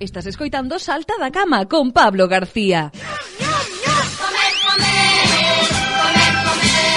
Estás escoitando Salta da Cama con Pablo García. Comer, comer, comer, comer.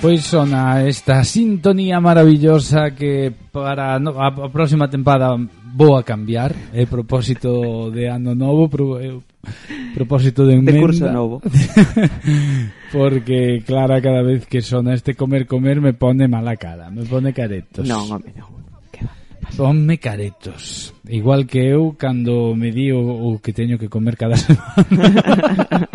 Pois sona esta sintonía maravillosa que para no, a, a próxima tempada vou a cambiar é eh, propósito de ano novo pro, eh, propósito de emenda de curso novo porque Clara cada vez que sona este comer comer me pone mala cara me pone caretos non, home, non Ponme caretos. Igual que eu cando me di o, o que teño que comer cada semana.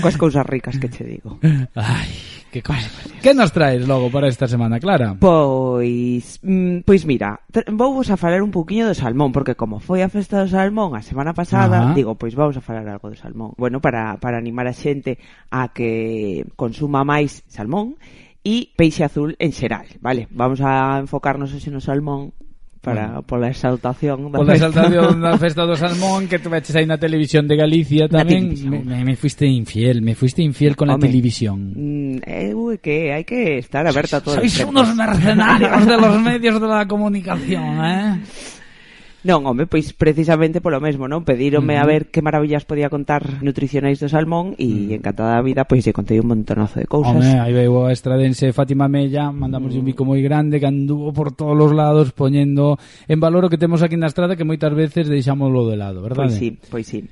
Coas cousas ricas que che digo. Ai, que cosas. Que nos traes logo para esta semana, Clara? Pois, mm, pois mira, vou vos a falar un pouquiño do salmón, porque como foi a festa do salmón a semana pasada, Ajá. digo, pois vamos a falar algo do salmón. Bueno, para, para animar a xente a que consuma máis salmón, e peixe azul en xeral, vale? Vamos a enfocarnos hoxe no salmón para pola exaltación da Pola festa. exaltación da festa do salmón que tu veches aí na televisión de Galicia tamén televisión. me, me fuiste infiel, me fuiste infiel con la Home. televisión. Mm, eu é que hai que estar aberta a todo. Sois unos mercenarios de los medios de la comunicación, eh? Non, home, pois precisamente polo mesmo, non? Pedírome uh -huh. a ver que maravillas podía contar nutricionais do salmón e uh -huh. encantada da vida, pois lle contei un montonazo de cousas. Home, aí veo a estradense Fátima Mella, mandamos uh -huh. un bico moi grande que anduvo por todos os lados poñendo en valor o que temos aquí na estrada que moitas veces deixámoslo de lado, verdade? Pois sí, pois sí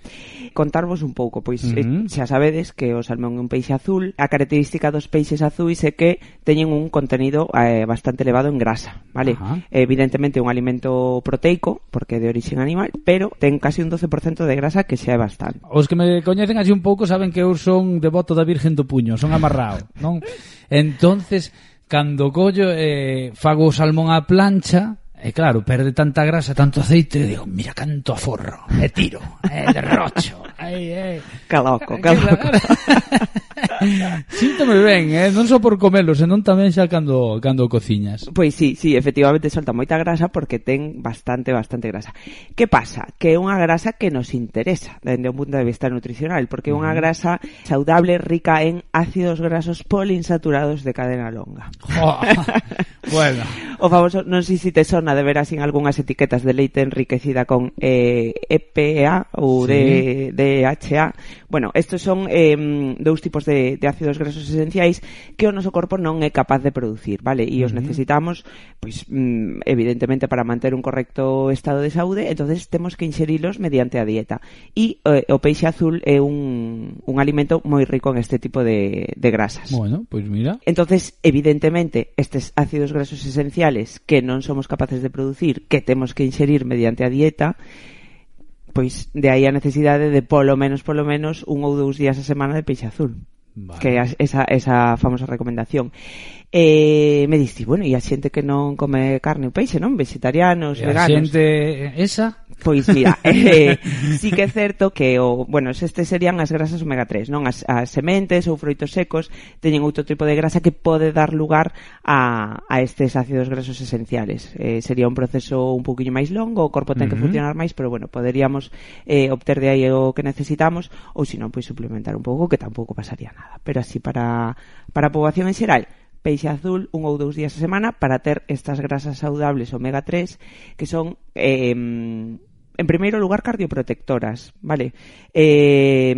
contarvos un pouco, pois eh, uh -huh. xa sabedes que o salmón é un peixe azul, a característica dos peixes azuis é que teñen un contenido eh, bastante elevado en grasa, vale? Uh -huh. Evidentemente un alimento proteico, porque é de origen animal, pero ten casi un 12% de grasa que xa é bastante. Os que me coñecen así un pouco saben que eu son devoto da Virgen do Puño, son amarrado, non? Entonces, cando collo eh, fago o salmón á plancha, E claro, perde tanta grasa, tanto aceite, e digo, mira canto aforro, e tiro, e derrocho. Ai, ai. Eh". Caloco, caloco. Síntome ben, eh? non só por comelo, senón tamén xa cando, cando cociñas. Pois sí, sí, efectivamente solta moita grasa porque ten bastante, bastante grasa. Que pasa? Que é unha grasa que nos interesa dende un punto de vista nutricional, porque é unha grasa saudable, rica en ácidos grasos poliinsaturados de cadena longa. Oh, bueno. O famoso, non sei se te sona de ver así algunhas etiquetas de leite enriquecida con eh, EPA ou sí. DHA. Bueno, estos son eh, dous tipos de, de ácidos grasos esenciais que o noso corpo non é capaz de producir, vale? E os uh -huh. necesitamos, pois, mm, evidentemente, para manter un correcto estado de saúde, entonces temos que inxerilos mediante a dieta. E eh, o peixe azul é un, un alimento moi rico en este tipo de, de grasas. Bueno, pois pues mira. Entonces, evidentemente, estes ácidos grasos esenciais vegetales que non somos capaces de producir, que temos que inxerir mediante a dieta, pois de aí a necesidade de polo menos, polo menos, un ou dous días a semana de peixe azul. Vale. Que é esa, esa famosa recomendación. Eh, me diste, bueno, e a xente que non come carne ou peixe, non? Vegetarianos, e veganos. A xente eh, esa? Pois mira, eh, sí que é certo que o, bueno, estes serían as grasas omega 3, non? As, as sementes ou froitos secos teñen outro tipo de grasa que pode dar lugar a, a estes ácidos grasos esenciales. Eh, sería un proceso un poquinho máis longo, o corpo ten que uh -huh. funcionar máis, pero bueno, poderíamos eh, obter de aí o que necesitamos ou se non, pois suplementar un pouco que tampouco pasaría nada nada, pero así para, para a poboación en xeral peixe azul un ou dous días a semana para ter estas grasas saudables omega 3 que son eh, en primeiro lugar cardioprotectoras, vale? Eh,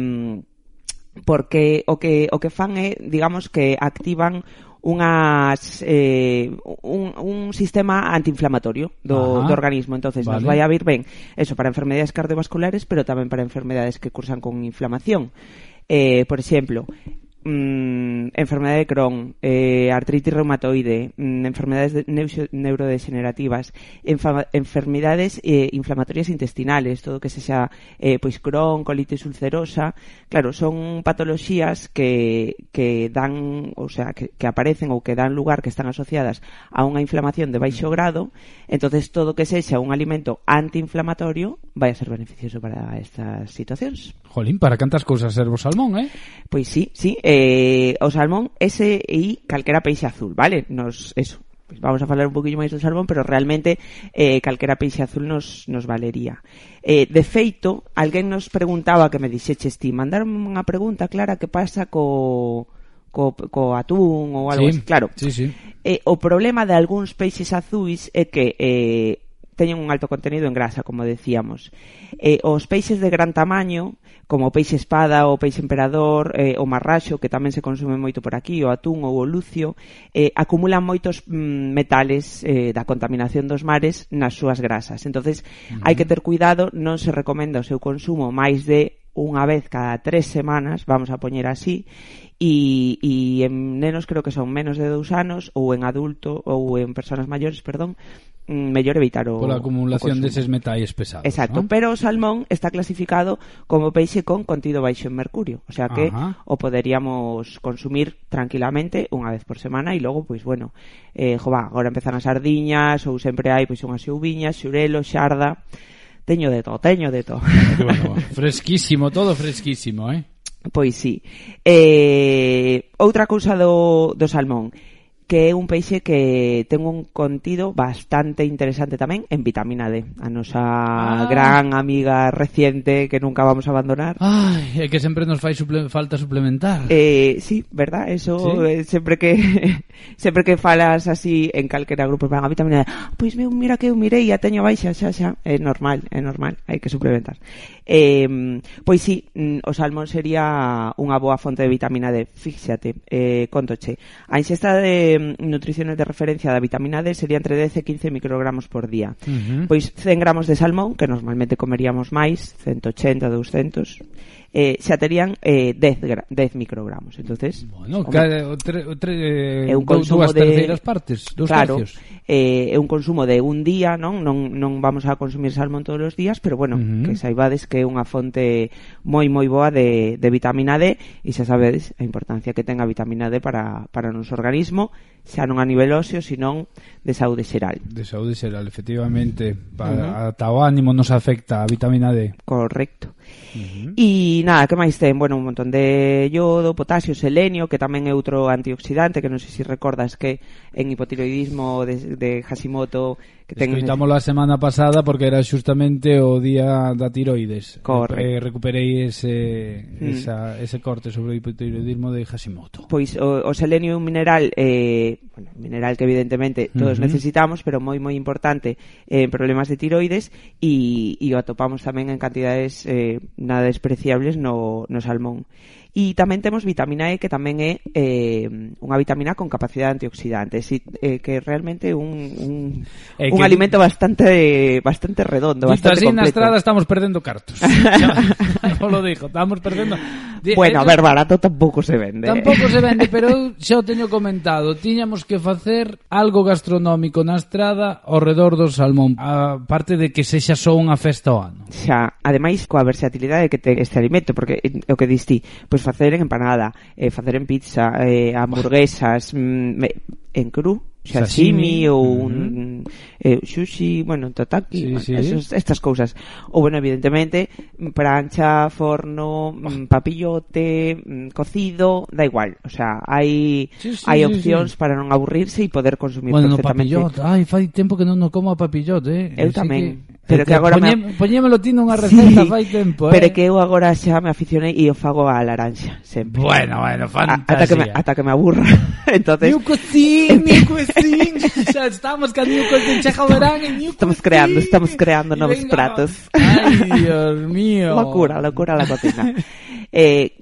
porque o que o que fan é, digamos que activan unhas eh, un, un sistema antiinflamatorio do, Ajá. do organismo, entonces vale. nos vai a vir ben eso para enfermedades cardiovasculares, pero tamén para enfermedades que cursan con inflamación. Eh, por exemplo, mm, enfermedade de Crohn, eh, artritis reumatoide, mm, enfermedades de, neurodegenerativas, enfa, enfermedades eh, inflamatorias intestinales, todo que sexa eh, pois Crohn, colitis ulcerosa, claro, son patoloxías que, que dan, o sea, que, que aparecen ou que dan lugar, que están asociadas a unha inflamación de baixo grado, entonces todo que sexa un alimento antiinflamatorio vai a ser beneficioso para estas situacións. Jolín, para cantas cousas serve o salmón, eh? Pois sí, sí, eh, o salmón ese e calquera peixe azul, vale? Nos, eso, pues vamos a falar un poquinho máis do salmón, pero realmente eh, calquera peixe azul nos, nos valería. Eh, de feito, alguén nos preguntaba que me dixeches ti, mandaron unha pregunta, Clara, que pasa co, co, co atún ou algo sí, así, claro. Sí, sí. Eh, o problema de algúns peixes azuis é que eh, teñen un alto contenido en grasa, como decíamos. Eh, os peixes de gran tamaño, como o peixe espada, o peixe emperador, eh, o marraxo, que tamén se consume moito por aquí, o atún ou o lucio, eh, acumulan moitos mm, metales eh, da contaminación dos mares nas súas grasas. entonces uh -huh. hai que ter cuidado, non se recomenda o seu consumo máis de unha vez cada tres semanas, vamos a poñer así, e, e en nenos creo que son menos de dous anos ou en adulto ou en persoas maiores, perdón, mellor evitar o Pola acumulación deses metais pesados. Exacto, ¿no? pero o salmón está clasificado como peixe con contido baixo en mercurio, o sea que Ajá. o poderíamos consumir tranquilamente unha vez por semana e logo pois bueno, eh jova, agora empezan as sardiñas ou sempre hai pois unhas xuviñas, xurelo, xarda. Teño de todo, teño de todo. Bueno, fresquísimo, todo fresquísimo, eh? Pois sí. Eh, outra cousa do, do salmón que é un peixe que ten un contido bastante interesante tamén en vitamina D, a nosa ah. gran amiga reciente que nunca vamos a abandonar. Ai, é que sempre nos fai suple falta suplementar. Eh, sí, verdad, eso ¿Sí? eh, sempre que sempre que falas así en calquera grupo van a vitamina D, ah, pois pues, meu, mira que eu mirei, a teño baixa, xa, xa, é normal, é normal, hai que suplementar. Eh, pois sí, mm, o salmón sería unha boa fonte de vitamina D, fíxate, eh, contoche. A inxesta de eh, nutriciones de referencia da vitamina D sería entre 10 e 15 microgramos por día. Uh -huh. Pois 100 gramos de salmón, que normalmente comeríamos máis, 180, 200, eh, xa terían eh, 10, 10 microgramos. Entonces, bueno, home, cara, o tre, o tre, eh, é un consumo dúas de, terceiras partes, dos claro, tercios. Eh, é un consumo de un día, non? Non, non vamos a consumir salmón todos os días, pero bueno, uh -huh. que saibades que é unha fonte moi moi boa de, de vitamina D e xa sabedes a importancia que ten a vitamina D para, para o noso organismo xa non a nivel óseo, senón de saúde xeral. De saúde xeral, efectivamente. Para, uh -huh. Ata o ánimo nos afecta a vitamina D. Correcto. Uh -huh. E nada, que máis ten? Bueno, un montón de iodo, potasio, selenio, que tamén é outro antioxidante, que non sei se recordas que en hipotiroidismo de, de Hashimoto que ten... Escoitámoslo a semana pasada porque era xustamente o día da tiroides. Corre. Eh, recuperei ese, mm. esa, ese corte sobre o hipotiroidismo de Hashimoto. Pois o, o selenio é un mineral, eh, bueno, mineral que evidentemente todos uh -huh. necesitamos, pero moi moi importante eh, en eh, problemas de tiroides e, e o atopamos tamén en cantidades eh, nada despreciables no, no salmón. E tamén temos vitamina E, que tamén é eh, unha vitamina con capacidade antioxidante, si, eh, que realmente un, un, eh, un que... alimento bastante bastante redondo, Dito bastante así, completo. na estrada estamos perdendo cartos. Non lo dijo, estamos perdendo... Bueno, eh, a ver, barato tampouco se vende. Tampouco se vende, pero eu xa o teño comentado. Tiñamos que facer algo gastronómico na estrada ao redor do salmón. A parte de que sexa só unha festa ao ano. Xa, ademais, coa versatilidade que ten este alimento, porque eh, o que diste, pois pues, facer en empanada, eh, facer en pizza, eh, hamburguesas, mm, en cru, sashimi ou uh -huh. un eh, sushi, bueno, tataki, sí, bueno, sí. Esos, estas cousas. Ou bueno, evidentemente, prancha, forno, mm, papillote, mm, cocido, da igual, o sea, hai sí, sí, hai sí, opcións sí. para non aburrirse e poder consumir bueno, perfectamente. Bueno, papillote, ai, fai tempo que non no como a papillote, eh. Eu tamén. Que Pero que agora Poñem, me... Poñémelo ti nunha receta sí, fai tempo, eh? Pero que eu agora xa me aficionei e o fago a laranxa, sempre. Bueno, bueno, fantasía. A, ata que me, ata que me aburra. Entonces New Cuisine, New Cuisine. xa estamos ca New Cuisine, xa verán en New Estamos cuisine. creando, estamos creando novos Venga. pratos. Ay, Dios mío. locura, locura la cocina. eh,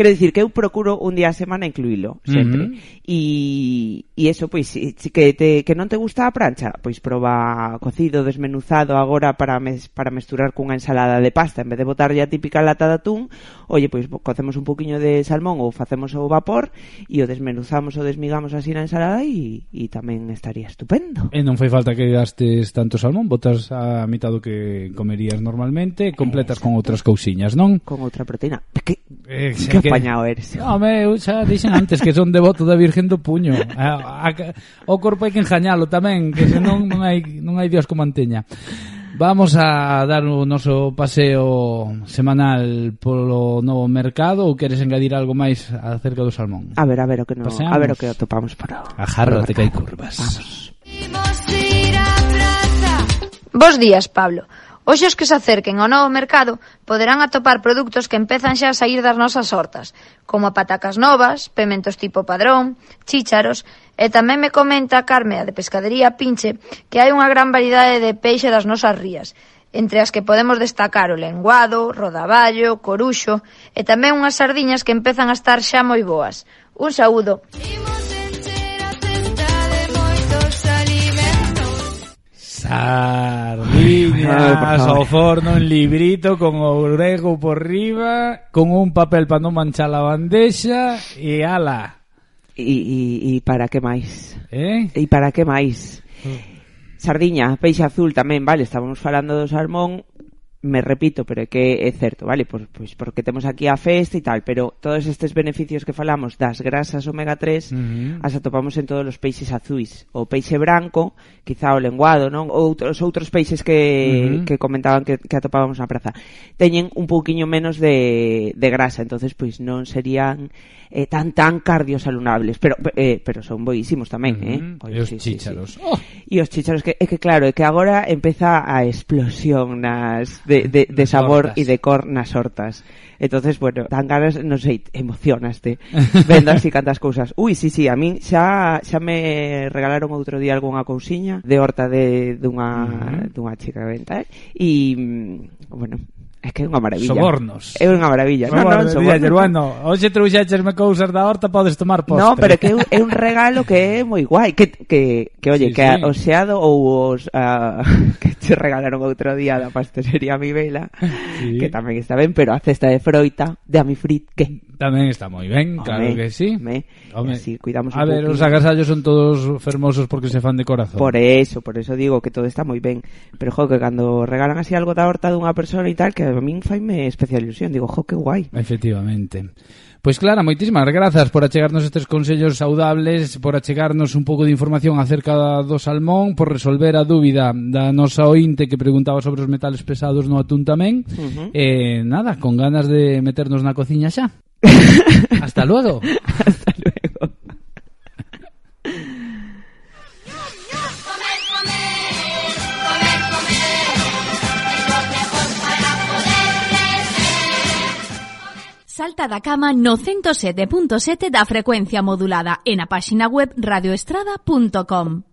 Quero dicir que eu procuro un día a semana incluílo, sempre. Uh -huh. E, e eso, pois, que, te, que non te gusta a prancha, pois proba cocido, desmenuzado agora para, mes, para mesturar cunha ensalada de pasta. En vez de botarlle a típica lata de atún, oye, pois cocemos un poquinho de salmón ou facemos o vapor e o desmenuzamos ou desmigamos así na ensalada e, e tamén estaría estupendo. E non fai falta que gastes tanto salmón, botas a mitad do que comerías normalmente, completas con outras cousiñas, non? Con outra proteína. Que, eh, que, que apañado eres. Home, eu xa dixen antes que son devoto da Virgen do Puño. A, a, o corpo hai que enjañalo tamén, que senón non hai, non hai Dios como anteña. Vamos a dar o noso paseo semanal polo novo mercado ou queres engadir algo máis acerca do salmón? A ver, a ver o que no, Paseamos. a ver o que atopamos para. Agárrate que hai curvas. Vamos. Bos días, Pablo. Hoxe os que se acerquen ao novo mercado poderán atopar produtos que empezan xa a sair das nosas hortas, como patacas novas, pementos tipo padrón, chícharos, e tamén me comenta Carmea de Pescadería Pinche que hai unha gran variedade de peixe das nosas rías, entre as que podemos destacar o lenguado, rodaballo, coruxo e tamén unhas sardiñas que empezan a estar xa moi boas. Un saúdo. Sí. Sardiñas ao forno en librito con o grego por riba, con un papel para non manchar a bandexa e ala. E, e, e para que máis? Eh? E para que máis? Mm. Sardiña, peixe azul tamén, vale, estábamos falando do salmón, me repito, pero é que é certo, vale? Pois, pois porque temos aquí a festa e tal, pero todos estes beneficios que falamos das grasas omega 3 uh -huh. as atopamos en todos os peixes azuis. O peixe branco, quizá o lenguado, non? Outros outros peixes que, uh -huh. que comentaban que, que atopábamos na praza. Teñen un pouquiño menos de, de grasa, entonces pois non serían eh, tan tan cardiosalunables, pero eh, pero son boísimos tamén, uh -huh. eh? Oye, e os sí, chícharos. Sí, sí. Oh. E os chícharos que é que claro, é que agora empeza a explosión nas de, de, de sabor hortas. y de cor nas hortas. Entonces, bueno, dan ganas, non sei, emocionaste vendo así cantas cousas. Ui, sí, sí, a min xa xa me regalaron outro día algunha cousiña de horta de dunha uh -huh. dunha chica que venta, eh? E mm, bueno, É que é unha maravilla. Sobornos. É unha maravilla. Non, non, non, sobornos. bueno, hoxe trouxéchesme cousas da horta, podes tomar postre. Non, pero que é un regalo que é moi guai. Que, que, que oye, sí, que sí. o xeado ou os... Uh, que te regalaron outro día da pastelería Mivela, sí. que tamén está ben, pero a cesta de froita de Amifrit, que... Tamén está moi ben, Home, claro que sí. Home. Home. Así, cuidamos a un ver, poquito. os agasallos son todos fermosos porque se fan de corazón. Por eso, por eso digo que todo está moi ben. Pero, jo, que cando regalan así algo da horta dunha persona e tal, que a min faime especial ilusión, digo, jo, que guai. Efectivamente. Pois Clara, moitísimas grazas por achegarnos estes consellos saudables, por achegarnos un pouco de información acerca do salmón, por resolver a dúbida da nosa ointe que preguntaba sobre os metales pesados no atún tamén. Uh -huh. Eh, nada, con ganas de meternos na cociña xa. Hasta luego. Hasta Salta da cama no 107.7 da frecuencia modulada e na páxina web radioestrada.com.